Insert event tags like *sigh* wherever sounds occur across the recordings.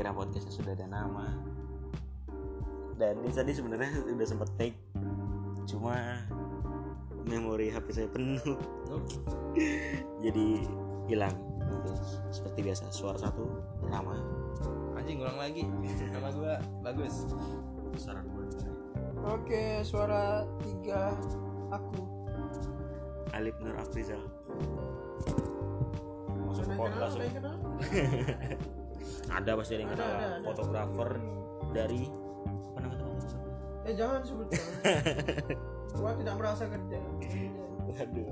kira podcastnya sudah ada nama. Dan ini tadi sebenarnya *laughs* udah sempet take. Cuma memori HP saya penuh. *laughs* Jadi hilang. Mungkin seperti biasa suara satu pertama anjing ulang lagi. Nama gua bagus. Suara dua Oke, suara tiga aku. Alif Nur Afrizal. Masuk podcast kenal, *laughs* ada pasti ada yang kenal fotografer dari apa namanya teman Eh jangan sebut *laughs* jangan. Gua tidak merasa kerja. Waduh.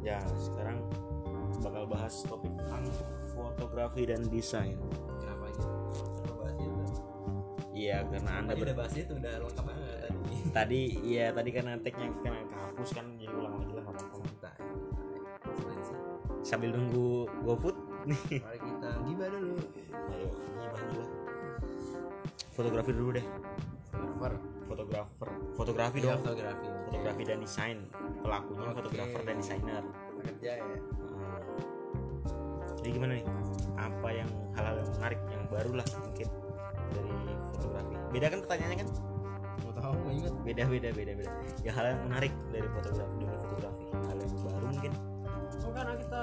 Ya, sekarang bakal bahas topik tentang fotografi dan desain. kenapa gitu kenapa bahas itu Iya, karena Anda tadi ber- udah bahas itu udah lengkap banget tadi *laughs* tadi iya tadi karena tag-nya kena kehapus kan jadi ulang lagi lah apa-apa. Santai sih. Sambil nunggu GoFood nih. mari kita gibah dulu Ayo, gimana dulu. Fotografi dulu deh. server Fotografer. Fotografi Iya, dong. fotografi Fotografi dan desain. Pelakunya Oke. fotografer dan desainer. kerja ya Nah, Jadi gimana nih? Apa yang hal-hal yang menarik yang baru lah mungkin dari fotografi? Beda kan pertanyaannya kan? mau tahu mau inget Beda beda beda beda. Ya hal yang menarik dari fotografi dunia fotografi. Hal yang baru mungkin Oh karena kita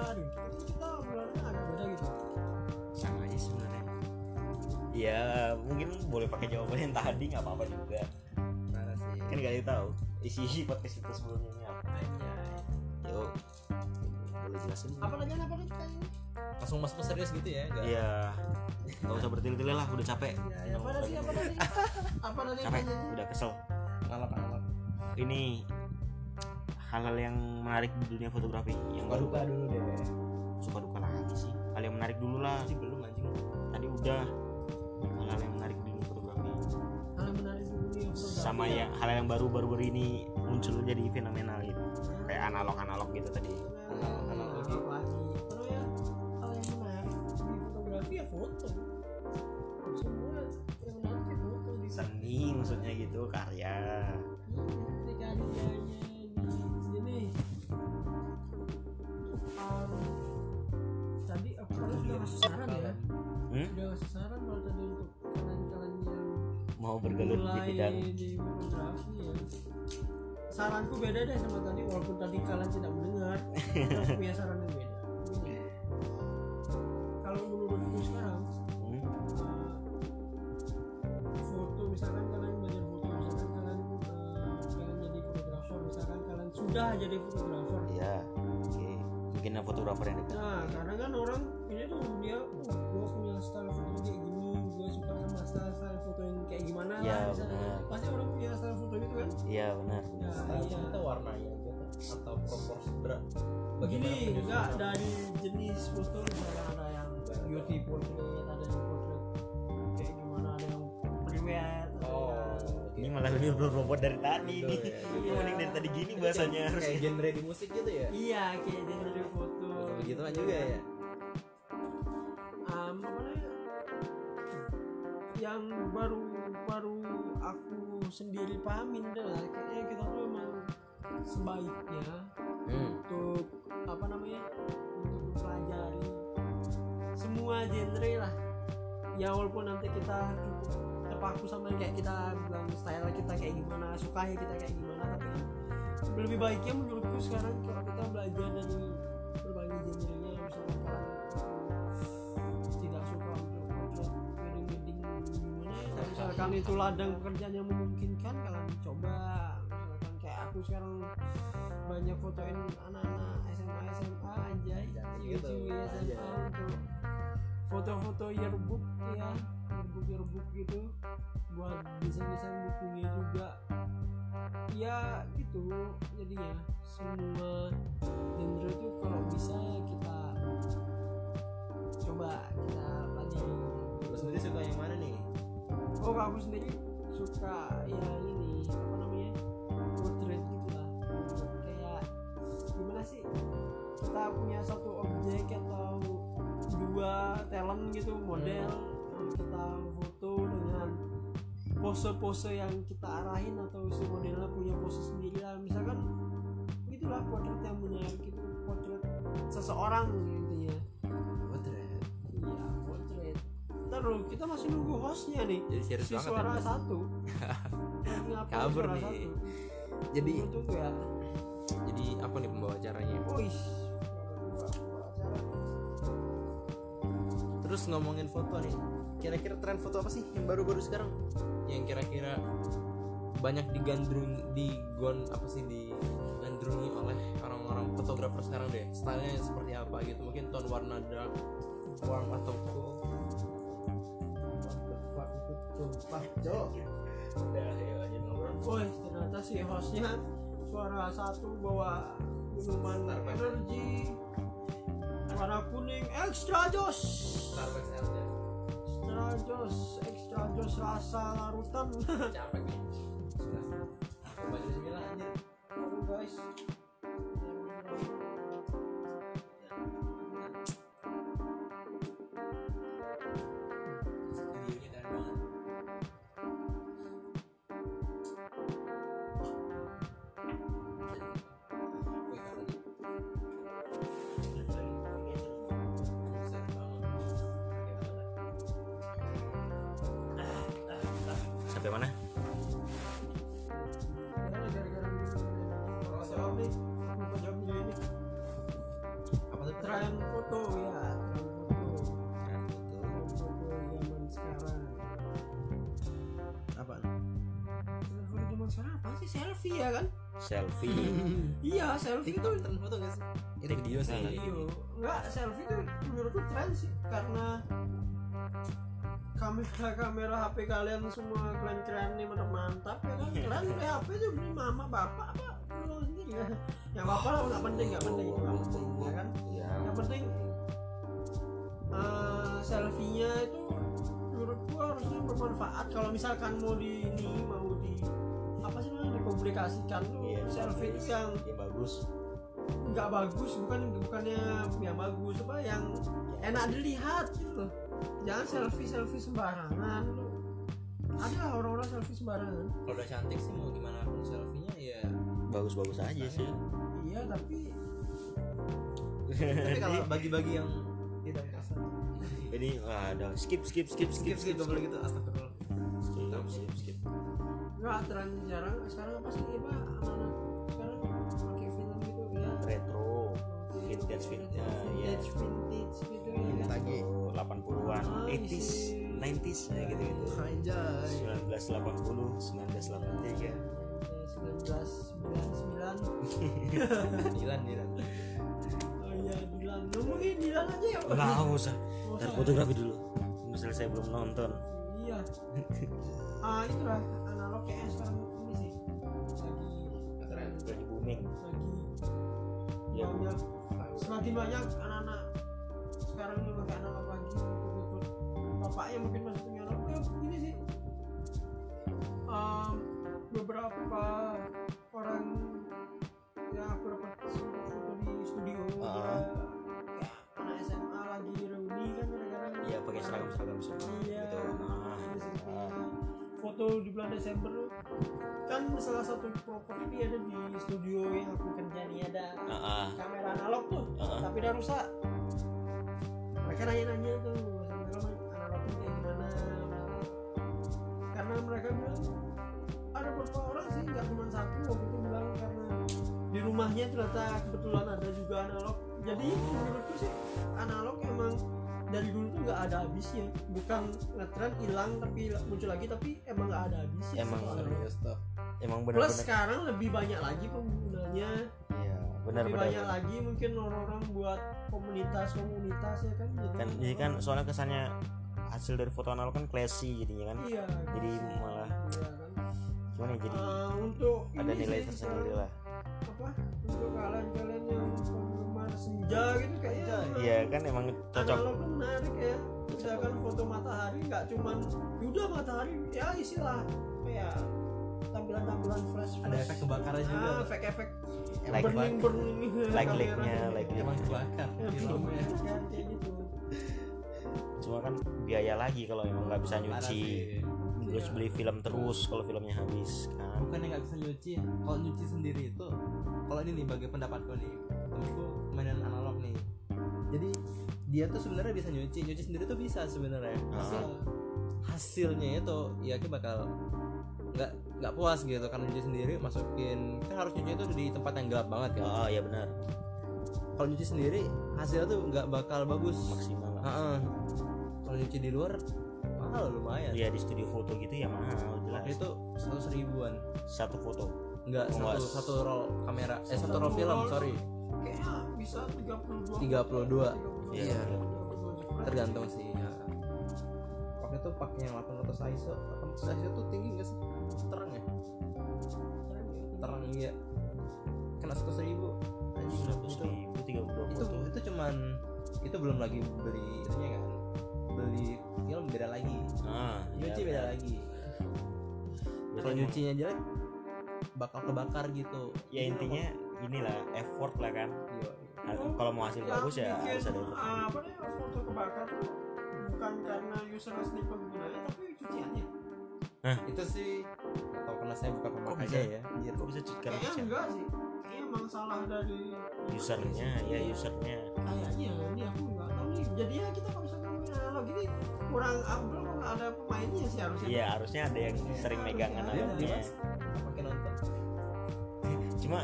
Ya mungkin boleh pakai jawaban yang tadi nggak apa-apa juga. sih Kan gak ada yang tahu isi podcast kita sebelumnya ini apa. Anjay. Yuk, boleh jelasin? Apa nanya apa nanya tanya? langsung masuk ke serius gitu ya enggak Iya. Gak usah bertele-tele lah, udah capek. Ya, ya apa tadi apa tadi? *laughs* Apa tadi Capek, udah kesel. analog analog ini hal-hal yang menarik di dunia fotografi yang suka duka dulu deh suka duka lagi sih hal yang menarik dulu lah sih belum anjing tadi udah sama ya. hal yang baru baru ini muncul jadi fenomenal gitu kayak analog analog gitu tadi Analog, Analog. Terus ya hal yang menarik di fotografi ya foto. Semua yang menarik ya foto di seni maksudnya gitu karya ketika um, tadi aku sudah kasih saran ya hmm? sudah kasih saran kalau tadi mau bergelut di mulai bidang di fotografi ya saranku beda deh sama tadi walaupun tadi kalian tidak mendengar aku punya saran warnanya gitu atau proporsi berat. Begini, enggak dari jenis foto misalnya ada yang beauty portrait, ada yang portrait kayak gimana, ada yang private, oh ini malah lebih berbobot dari tadi. Betul, nih ya. Ini mending dari tadi gini Itu bahasanya. kayak, harus kayak genre di musik gitu ya? Iya kayak genre foto. begitu kan juga ya. Um, apa namanya? Yang baru baru aku sendiri pahamin adalah kayaknya kita tuh emang sebaiknya hmm. untuk apa namanya untuk mempelajari semua genre lah. Ya walaupun nanti kita terpaku sama yang kayak kita bilang style kita kayak gimana sukanya kita kayak gimana tapi lebih baiknya menurutku sekarang kalau kita belajar dari berbagai genrenya misalkan kalian uh, tidak suka untuk wedding wedding gimana ya. Misalkan itu ladang pekerjaan yang memungkinkan kalian coba aku sekarang banyak fotoin anak-anak SMA SMA anjay. Gitu. ciwi-ciwi SMA Anjay. untuk foto-foto yearbook ya yearbook yearbook gitu. Buat desain-desain bukunya juga. Ya gitu. Jadinya semua genre itu kalau bisa kita coba kita pelajari. Lu sendiri suka yang mana nih? Oh aku sendiri suka ya ini apa gitu lah kayak gimana sih? Kita punya satu objek atau dua talent gitu model lalu kita foto dengan pose-pose yang kita arahin atau si modelnya punya pose sendiri lah. Misalkan gitulah portrait yang menarik itu portrait seseorang intinya. Potret. Iya ntar lu kita masih nunggu hostnya nih. Jadi si banget suara ya. satu. *laughs* Kabur nih. satu? Jadi tunggu ya jadi apa nih pembawa acaranya? oh Terus ngomongin foto nih. Kira-kira tren foto apa sih yang baru-baru sekarang? Yang kira-kira banyak digandrung digon apa sih digandrungi oleh orang-orang fotografer sekarang deh. Stylenya seperti apa gitu? Mungkin tone warna dark, warm atau cool. Sumpah, Cok. Woi, ternyata si hostnya suara satu bawa minuman energi warna kuning extra jos extra jos extra jos rasa larutan. *laughs* Capek nih. Guys foto ya tren foto tren foto zaman sekarang Apa? foto zaman sekarang apa sih? Selfie ya kan? Selfie. *laughs* Iya selfie itu Tren foto gak sih? Itu video sih. video enggak selfie itu menurutku tren sih karena kamera kamera HP kalian semua keren keren nih mantap mantap ya kan? Kalian beli HP itu beli mama bapak apa lu sendiri ya yang bapak lah nggak penting nggak penting. Nggak penting ya kan? ya yang penting eh, selfie-nya itu menurutku harusnya bermanfaat. Kalau misalkan mau di ini mau di apa sih namanya dipublikasikan tuh Iya, selfie itu yang ya bagus. nggak bagus bukan bukannya yang bagus apa yang enak dilihat gitu jangan selfie selfie sembarangan ada orang-orang selfie sembarangan Kalau udah cantik sih mau gimana pun selfie-nya ya. bagus-bagus aja sih iya tapi Tapi kalau *laughs* bagi-bagi yang tidak kasar. wah, ada skip skip skip Skip skip gak boleh gitu astagfirullah. skip skip skip nggak tren jarang sekarang apa sih anak-anak sekarang pakai film gitu ya retro vintage vintage ya vintage vintage gitu ya Vintage. lagi. 80-an Ah, 80s isi. 90s ya gitu gitu Anjay. 1980 1983 sembilan sembilan sembilan Dilan Dilan. oh iya Dilan ngomongin Dilan aja ya nggak usah. Ntar fotografi dulu. Misalnya saya belum nonton. Iya. *laughs* Ah itulah analog kayak sekarang ini sih. Lagi lagi booming. Lagi Ya. banyak semakin banyak anak-anak sekarang ini pakai analog lagi bapaknya mungkin masih punya analog ya ini sih Em, beberapa orang yang aku dapat foto di studio dia Ah. kayak anak SMA lagi reuni kan kadang-kadang iya pakai seragam seragam semua Iya. gitu nah, selfie. ah. foto di bulan Desember kan salah satu properti ada di studio yang aku kerja nih ada Ah, ah. kamera analog tuh Ah. tapi udah rusak mereka nanya-nanya tuh karena mereka bilang ada beberapa orang sih nggak cuma satu waktu itu bilang karena di rumahnya ternyata kebetulan ada juga analog. Jadi menurutku sih analog emang dari dulu tuh nggak ada habisnya. Bukan ngetren hilang tapi muncul lagi tapi emang nggak ada habisnya Emang. Serius tuh. emang plus benar-benar sekarang lebih banyak lagi penggunanya. Iya lebih benar-benar banyak lagi mungkin orang-orang buat komunitas-komunitas ya kan? Jadi kan jadi kan soalnya kesannya hasil dari foto analog kan classy jadinya kan iya jadi gitu. malah Iya kan. gimana ya jadi Eh, untuk ada ini nilai sih, tersendiri lah apa untuk kalian-kalian yang penggemar senja gitu kayaknya iya kan emang cocok analog tuh menarik ya misalkan foto matahari nggak cuman udah matahari ya isilah kayak tampilan-tampilan flash Ada efek kebakaran juga. ah, efek-efek Like burning burning like kamera like-nya, gitu. like-nya. Emang kebakar Ya, gitu cuma kan biaya lagi kalau emang nggak bisa nyuci. Terus Iya. beli film terus kalau filmnya habis kan. Bukan yang nggak bisa nyuci kalau nyuci sendiri itu kalau ini nih bagi pendapatku nih temenku mainan analog nih. Jadi dia tuh sebenarnya bisa nyuci. Nyuci sendiri tuh bisa sebenarnya. Ah. Asal hasilnya itu ya kita bakal nggak nggak puas gitu. Karena nyuci sendiri masukin kan harus nyuci itu di tempat yang gelap banget kan. Oh ya benar. Kalau nyuci sendiri hasilnya tuh nggak bakal bagus. Maksimal lah. Heeh. Kalau nyuci di luar mahal lumayan. Ya di studio foto gitu ya mahal jelas. Waktu itu seratus ribuan. Satu foto? Nggak Oh, satu satu roll kamera. Eh satu Satu roll film roll. sorry. Kayaknya bisa 32 32. Iya. 32 tergantung sih ya. waktu itu pakai yang 800 ISO. 800 ISO tuh tinggi nggak sih? Terang ya? Terang iya. Kena seratus ribu. Anjing seratus itu ribu tiga puluh itu foto. itu cuman itu belum lagi beli itunya kan beli film beda lagi. Ah nyuci ya, beda lagi. Berarti kalau nyucinya jelek bakal kebakar gitu. Ya intinya inilah effort lah kan. Iya. Nah, kalau mau hasil bagus ya bikin, harus ada effort. ah, apa nih foto kebakar tuh bukan karena user sendiri penggunanya tapi cuciannya. Itu sih atau karena saya bukan pemakainya bisa? ya anjir kok bisa cuci karena kayaknya enggak sih. Kayaknya emang salah dari usernya ya usernya. Kayaknya ini aku nggak tahu nih. Jadinya kita kalau misalkan ngomongin analog ini kurang upload kok nggak ada pemainnya sih harusnya. Iya harusnya ada yang sering megang Iya, Dia analognya Dimas pakai nonton. *laughs* Cuma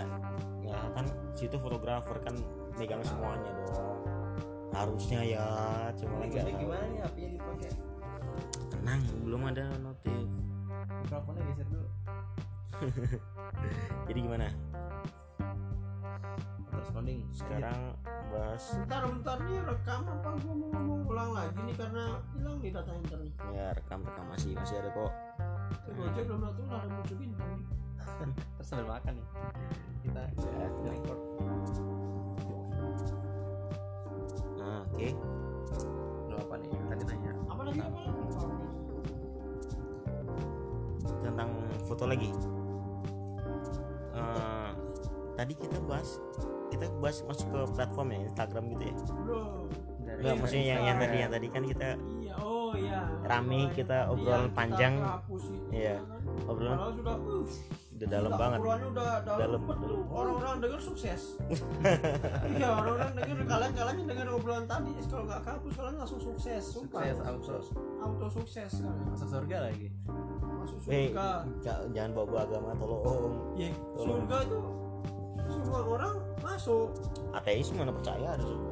ya kan situ fotografer kan megang semuanya dong. Harusnya ya cuma nggak tahu. gimana nih apinya dipakai? Tenang belum ada notif. Mikrofonnya geser dulu. *laughs* Jadi gimana terus sounding sekarang bahas bentar bentar nih rekam apa gua mau ngomong? Ulang lagi nih karena hilang nih data internet. Ya rekam rekam masih masih ada kok. Tapi Gojek belum datang udah ada muncul bintang nih terus sambil makan nih. Kita Ya. record. Nah, oke. Lu apa nih? Tadi nanya apa lagi apa lagi tentang foto lagi. Eh, tadi kita bahas kita bahas masuk ke platform ya Instagram gitu ya bro Enggak maksudnya yang, yang tadi yang tadi kan kita iya oh iya Rame, kita iya, obrolan kita panjang. itu, Iya. kan. obrolan Padahal sudah uh, udah dalam banget obrolannya udah dalam, Dalam, betul. dalam. orang-orang denger sukses *laughs* iya orang-orang denger kalian kalian yang denger obrolan tadi kalau nggak kehapus kalian langsung sukses sumpah sukses auto auto sukses kalian masuk surga lagi masuk eh surga ja- jangan bawa bawa agama tolong ya Tolong. surga itu semua orang masuk. Ateis mana percaya ada surga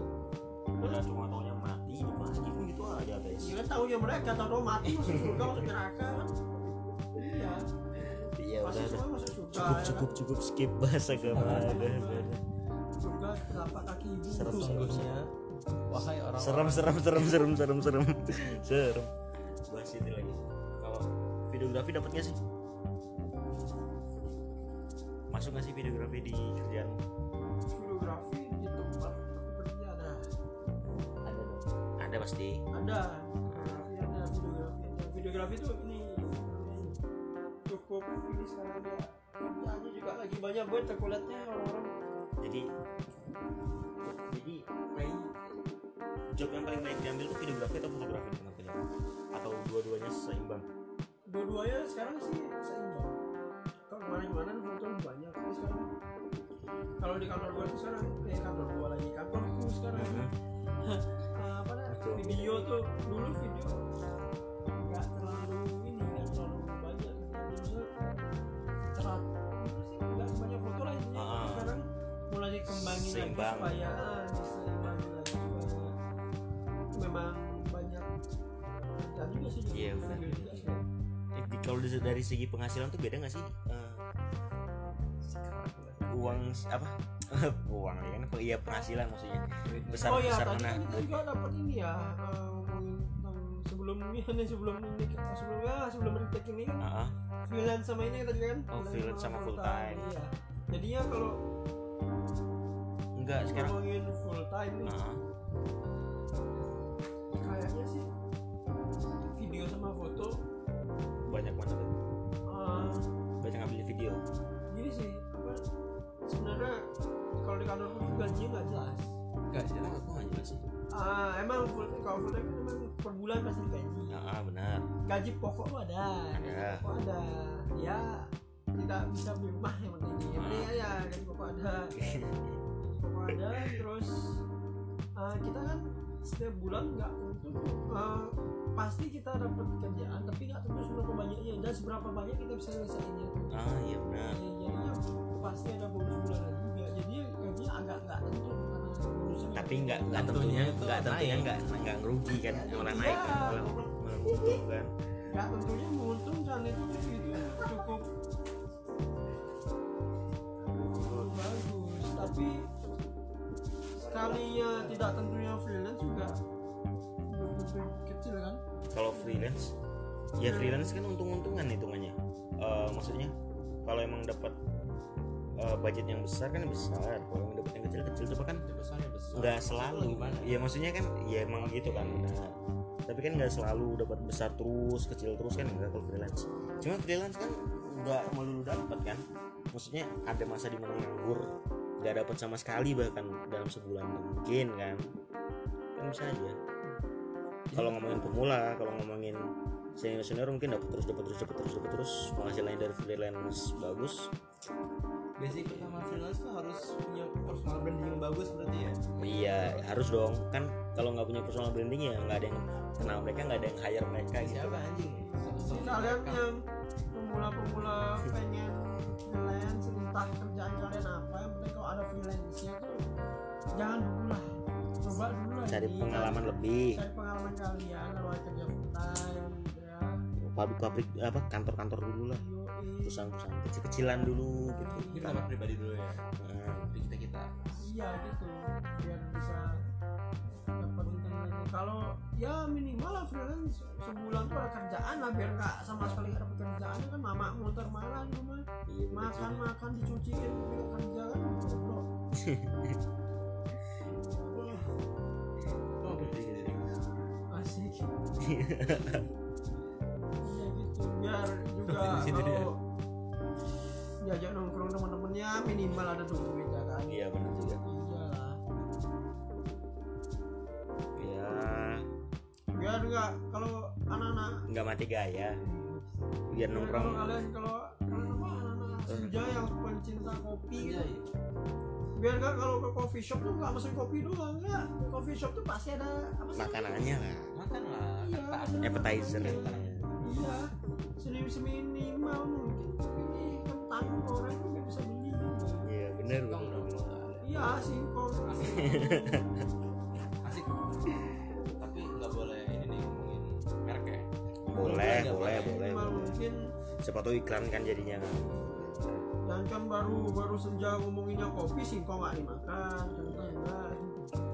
Udah cuma taunya mati hidup lagi kan gitu aja ateis. Iya tahunya mereka tahu mati masuk surga masuk neraka. Kan iya iya udah semua cukup ya. cukup cukup skip bahas agama. surga telapak kaki ibu Serem, serem. sungguhnya wahai orang serem serem serem serem serem serem. *laughs* Serem. Bahas itu lagi. Kalau videografi dapat nggak sih masuk nggak sih videografi di kerjaan videografi di tempat aku kerja ada. Ada ada pasti. Ada. Videografi ada videografi. Ada videografi itu ini cukup ini sekarang dia kerjanya juga lagi. Banyak buat terkulatnya orang-orang. Jadi jadi kayak job yang paling baik diambil tuh videografi atau fotografi atau dua-duanya seimbang? Dua-duanya sekarang sih seimbang kalau ke mana-kemana foto banyak tapi sekarang. Kalau di kantor gua tuh sekarang kayak kantor gua lagi kantorku sekarang. *laughs* Eh, apa nah, video tuh dulu video nggak terlalu ini nggak terlalu banyak. Terlalu nggak sebanyak foto lah intinya. Ah. sekarang mulai dikembangin lagi supaya ah, diseimbangin lagi supaya memang banyak. Dan juga sih Iya, benar. Eh, kalau dari- segi penghasilan tuh beda nggak sih? Eh, uang apa? *laughs* Uang ya kan? Iya penghasilan maksudnya. Besar oh ya besar tadi mana? kan kita juga dapat ini ya eh, ngomongin tentang sebelum ini *laughs* nih sebelum ini sebelum ya sebelum retake ini kan Ah, ah. freelance sama ini tadi kan? Oh, freelance sama full time. iya. Jadinya kalau enggak sekarang ngomongin full time nih Ah, kantor pun gajinya nggak jelas. Kenapa jelas. Aku nggak jelas sih. Ah emang full kalau full time kan emang per bulan pasti digaji. Ah, ah, benar. Gaji pokok tuh ada gaji Ada. pokok ada. Ya tidak bisa beli rumah yang penting. Yang penting ya gaji pokok ada. *laughs* Pokok ada terus uh, kita kan setiap bulan nggak tentu eh, pasti kita dapat kerjaan tapi nggak tentu seberapa banyaknya. Dan seberapa banyak kita bisa nyelesainnya ah iya benar. Ya, jadinya pasti ada bonus bulanan bonusnya tapi nggak nggak Tentunya nggak tentunya nggak nggak ngerugi kan malah Iya. naik kan malah menguntungkan. Nggak tentunya menguntungkan itu itu cukup. Bagus tapi sekalinya tidak tentunya freelance juga kecil kan? Kalau freelance ya freelance kan untung-untungan hitungannya. Eh, maksudnya kalau emang dapat eh, budget yang besar kan besar. Kalau emang dapat yang kecil-kecil coba kan nggak selalu. ya maksudnya kan ya emang gitu kan. Benar tapi kan nggak selalu dapat besar terus kecil terus kan enggak kalau freelance. Cuma freelance kan nggak melulu dapat kan. Maksudnya ada masa di mana nganggur nggak dapat sama sekali bahkan dalam sebulan mungkin kan. Kan bisa aja. Kalau ngomongin pemula kalau ngomongin senior senior mungkin dapat terus dapat terus dapat terus dapat terus. Penghasilan dari freelance bagus basic. pertama freelance tuh harus punya personal branding yang bagus berarti ya? Iya harus dong. Kan kalau nggak punya personal branding ya nggak ada yang kenal mereka nggak ada yang hire mereka gitu. siapa anjing? Jadi kalian yang pemula-pemula pengen freelance entah kerjaan kalian apa yang penting kalau ada freelance nya tuh jangan dulu lah. Coba dulu lah Cari pengalaman lebih. cari pengalaman kalian kalau kerja full time ya Pabrik-pabrik apa kantor-kantor dulu lah. Yoi. Perusahaan-perusahaan kecil-kecilan dulu gitu. kita dapat pribadi dulu ya? Nah, kita kita iya gitu. Biar bisa dapat untung lagi kalau ya minimal lah freelance. Sebulan tuh ada kerjaan lah biar nggak sama sekali nggak ada pekerjaan kan mama muter malah di rumah iya makan juga. makan dicuciin nggak kerja kan goblok. *laughs* Oh berarti asik iya *laughs* gitu biar juga *laughs* kalau diajak nongkrong teman-temannya minimal ada duit ya kan? Iya benar juga. iyalah Ya biar nggak kalau anak-anak nggak mati gaya. Biar nongkrong. kalau kalian kalau kalian apa anak-anak senja yang pencinta kopi iya gitu, biar nggak kalau ke coffee shop tuh nggak mesen kopi doang nggak. Coffee shop tuh pasti ada apa sih? Makanannya lah. makan lah. Iya, ada Appetizer. iya seminimal mungkin ini kentang goreng tuh nggak bisa beli. Iya benar benar. iya singkong *laughs* asik tapi nggak boleh ini nih ngomongin merek ya Boleh boleh boleh. boleh. mungkin Siapa tahu iklan kan jadinya kan. dan kan baru baru senja ngomonginnya kopi singkong nggak dimakan contohnya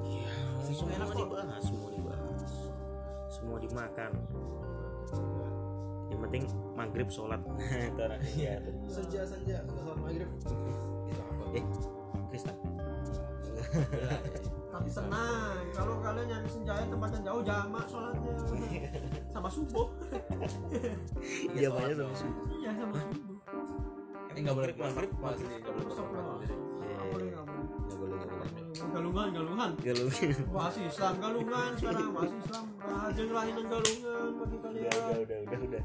Iya. Semua Semua enak kok. dibahas, semua dibahas. Semua dimakan. Yang penting maghrib sholat. Itu orang ya. senja senja. Sholat maghrib. Itu apa? Eh, ya. tapi tenang kalau kalian nyari senjanya tempat yang jauh jamak sholatnya. Sama subuh. *laughs* Iya banyak sama sih. iya sama subuh. Ini nggak boleh Maghrib, maghrib. sih nggak boleh Nggak boleh galungan galungan. Galuh. masih Islam galungan sekarang. Masih Islam. Aja ngelahinan galungan bagi Udah kalian udah udah udah udah.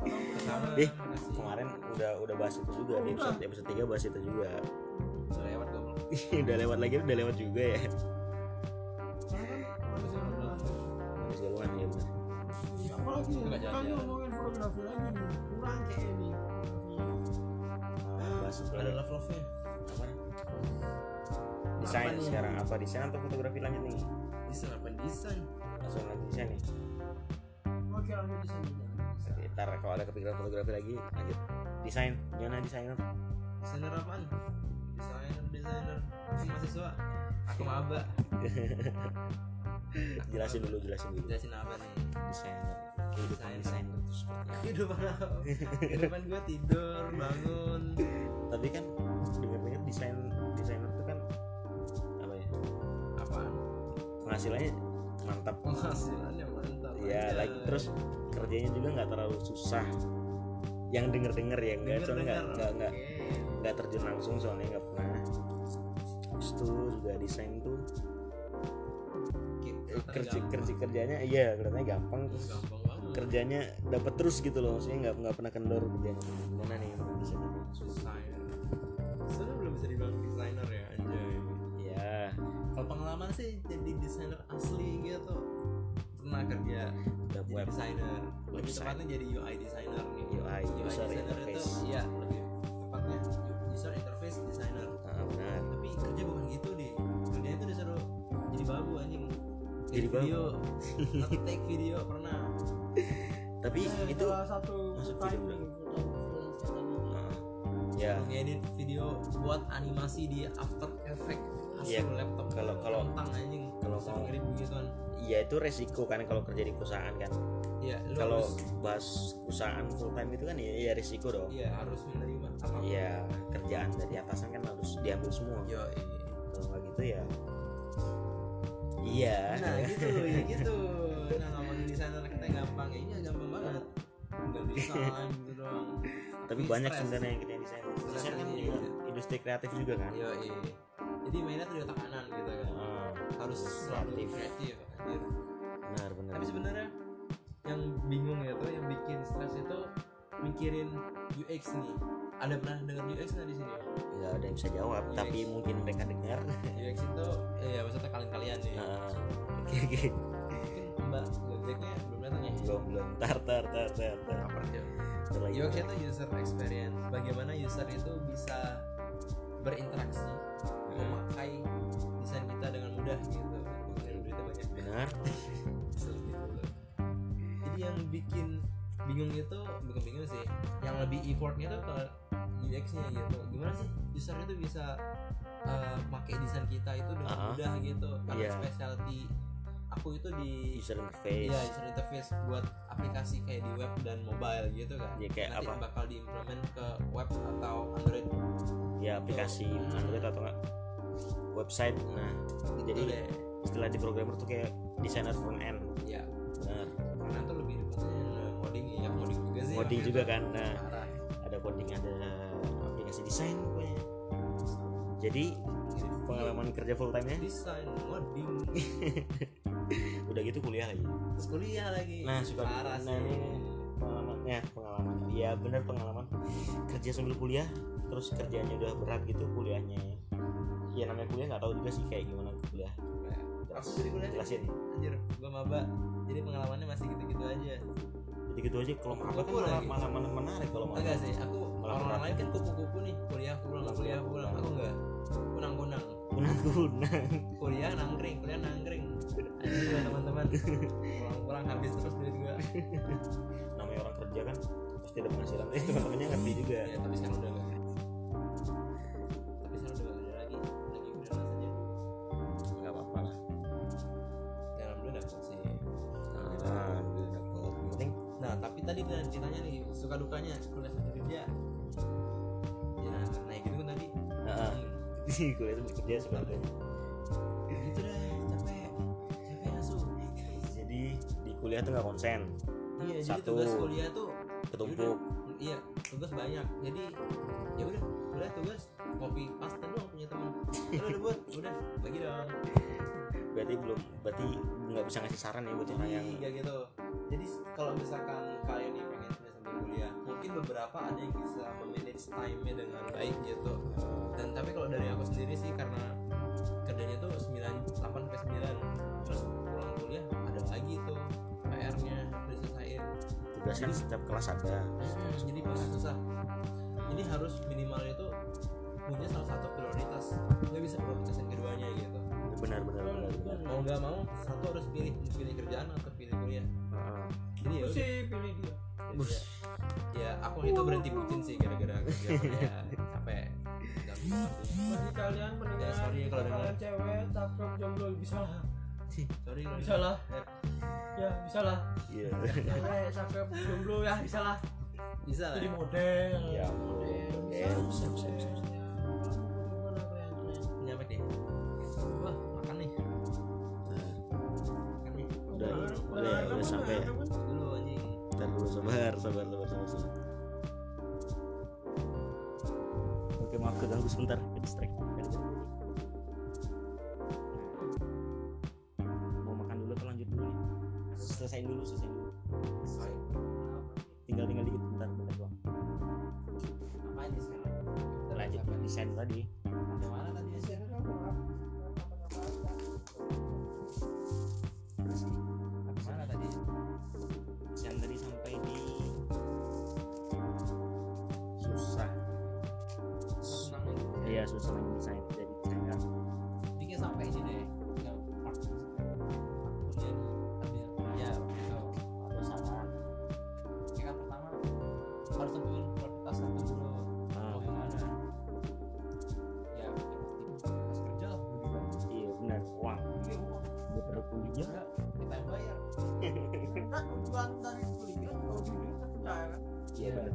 ya Sama, Eh. Kemarin udah udah bahas itu juga di udah. episode episode 3 bahas itu juga. udah lewat goblok udah lewat lagi udah lewat juga ya. Habis galungan ya benar. Apalagi kan ngomongin fotografi lagi kurang kayak ini Nah, bahas itu ada love love nya Apa? Desain sekarang apa desain atau fotografi lanjut nih? desain apa desain Langsung lanjut desain nih. Oke sini Oke, ntar kalau ada kepikiran fotografi lagi lanjut. Desain gimana desainer? Desainer apaan? Desainer desainer. Aku mahasiswa? Aku maba. *laughs* Jelasin dulu jelasin dulu. Jelasin apa nih? Desainer. Kehidupan Desainer. desainer itu seperti apa? Kehidupan apa? Kehidupan gue tidur bangun. Tapi kan dengar dengar desain desainer itu kan apa ya? Apaan? Penghasilannya mantap. Penghasilannya mantap ya aja. lagi terus kerjanya juga nggak terlalu susah. Yang denger denger ya enggak soalnya nggak nggak nggak nggak terjun langsung soalnya nggak pernah. Terus itu juga desain tuh Oke, eh, kerja kerja kerjanya iya kelihatannya gampang. Terus gampang banget. kerjanya dapat terus gitu loh maksudnya nggak nggak pernah kendor kerjanya. Gimana nih menurut desainer desainer sebenarnya belum bisa dibilang desainer ya anjay. Ya kalau pengalaman sih jadi desainer asli gitu pernah kerja web jadi web desainer lebih tepatnya jadi UI designer. Nih UI, user designer interface. itu iya lebih tepatnya user interface designer. Ah, benar. Tapi kerja bukan gitu deh kerjanya tuh disuruh jadi babu anjing. Jadi babu. video. Nge-take video pernah. Tapi Eh, itu salah satu masuk video. nih full time freelance kayak tadi ah, ya ngedit video buat animasi di After Effects Iya, laptop. kalau- kalau- tentang anjing. kalau mau- ngedit begituan. Ya itu resiko kan kalau kerja di perusahaan kan. Ya lu kalau bahas perusahaan full time itu kan ya, ya resiko dong. Iya harus menerima. Iya kerjaan dari atasan kan harus diambil semua. Yo kalau nggak gitu ya. Iya. Nah *laughs* gitu ya gitu. Nah ngomongin desainer katanya gampang. Ya iya gampang banget. Tinggal desain gitu doang. Tapi Tapi banyak sebenarnya yang kita desain. Desain kan Iya, juga iya. industri kreatif juga kan? Yo jadi mainnya tuh di otak kanan gitu kan. Ah, harus selalu Kreatif. kreatif anjir. Benar benar tapi sebenarnya yang bingung ya tuh yang bikin stres itu mikirin UX nih. Ada pernah dengar UX nggak di sini? Ya ada yang bisa jawab Iya. tapi mungkin mereka dengar. UX itu eh, ya maksudnya kalian-kalian nih. Ah, oke oke. Mungkin mbak gojeknya belum datang ya? Belum belum. Tar tar tar tar tar apa lagi. UX itu user experience. Bagaimana user itu bisa berinteraksi memakai desain kita dengan mudah gitu Bukan berita banyak benar Seperti itu. jadi yang bikin bingung itu bukan bingung sih yang lebih effortnya tuh ke UX nya gitu gimana sih user itu bisa uh, pakai desain kita itu dengan Ah. mudah gitu karena Iya. specialty aku itu di user interface Iya, user interface buat aplikasi kayak di web dan mobile gitu kan. Ya, kayak Nanti apa? bakal diimplement ke web atau Android. ya aplikasi Hmm. Android atau enggak website. Nah jadi deh. istilah di programmer tuh kayak desainer front end Ya, benar. Karena tuh lebih depatnya coding ya coding juga sih. coding juga kan nah. Ada coding ada aplikasi desain pokoknya. Jadi pengalaman kerja full time nya desain coding. *laughs* Udah gitu kuliah lagi? Terus kuliah lagi. nah suka parah nah ini pengalamannya. pengalaman ya bener pengalaman. Kerja sambil kuliah terus kerjanya udah berat gitu kuliahnya. Ya namanya kuliah nggak tahu juga sih kayak gimana kuliah. Aku jadi kuliah? Jelasin. Anjir, gua maba. Jadi pengalamannya masih gitu-gitu aja. jadi gitu aja kalau mau apa kan malah, malah, malah menarik kalau mau Enggak sih, aku Malah orang berat. lain kan kupu-kupu nih, kuliah pulang, kuliah pulang. Aku enggak. Kunang-kunang. kunang kunang kuliah nangkring kuliah nangkring. Gua teman-teman. *laughs* Pulang-pulang habis terus duit gua. Namanya orang kerja kan ada penghasilan eh teman-temannya ngerti juga. Ya tapi sekarang udah enggak tapi sekarang udah enggak ada lagi. Lagi freelance aja nggak apa-apa lah. Ya alhamdulillah dapet sih. Penting nah tapi tadi kita ditanya nih suka dukanya kuliah sambil kerja? Ya nah kan tadi. Hmm, *laughs* kuliah itu kerja sebenarnya gitu deh capek. Capek jadi di kuliah tuh nggak konsen. Iya jadi Satu. tugas kuliah tuh ketumpuk. Iya tugas banyak. Jadi ya udah udah tugas. Copy paste doang punya teman. Udah udah buat udah bagi dong. Berarti belum berarti nggak bisa ngasih saran ya buat orang yang jadi ya gitu. Jadi kalau misalkan kalian nih pengen kuliah sambil kuliah mungkin beberapa ada yang bisa memanage time-nya dengan baik gitu. Dan tapi kalau dari aku sendiri sih karena kerjanya tuh 9 8 sampai 9 terus pulang kuliah ada lagi tuh PR-nya harus 12 kan setiap kelas ada. Hmm, jadi pas susah. Ini harus minimal itu punya salah satu prioritas. Gak bisa prioritas yang keduanya gitu. Benar benar benar, benar. benar. mau nggak mau satu harus pilih pilih kerjaan atau pilih kuliah. Uh, jadi ya sih pilih dia ya, aku itu berhenti bucin sih gara-gara kerja ya. sampai jadi kalian mendengar ya, sorry ya kalau dengar. cewek cakep jomblo bisa lah. Sorry bisa lah. Ya ya bisa lah iya. Cewek cakep jomblo ya bisa lah bisa lah jadi ya. model. Ya bisa bisa bisa keren nyampe deh wah makan nih. Makan nih. Udah udah udah sampai ya. dulu anjing Ntar dulu sabar sabar sabar sabar, sabar. oke maaf keganggu sebentar. Ke distract selesaiin dulu selesaiin dulu. Tinggal tinggal dikit bentar bentar doang. Apa ini sekarang lanjut desain tadi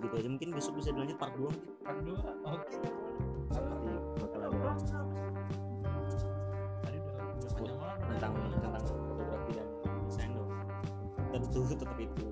segitu aja. Mungkin besok bisa dilanjut part 2 part 2 oke. Okay. nanti bakal ada tadi tentang tentang fotografi dan desain dong. Tentu tetap itu.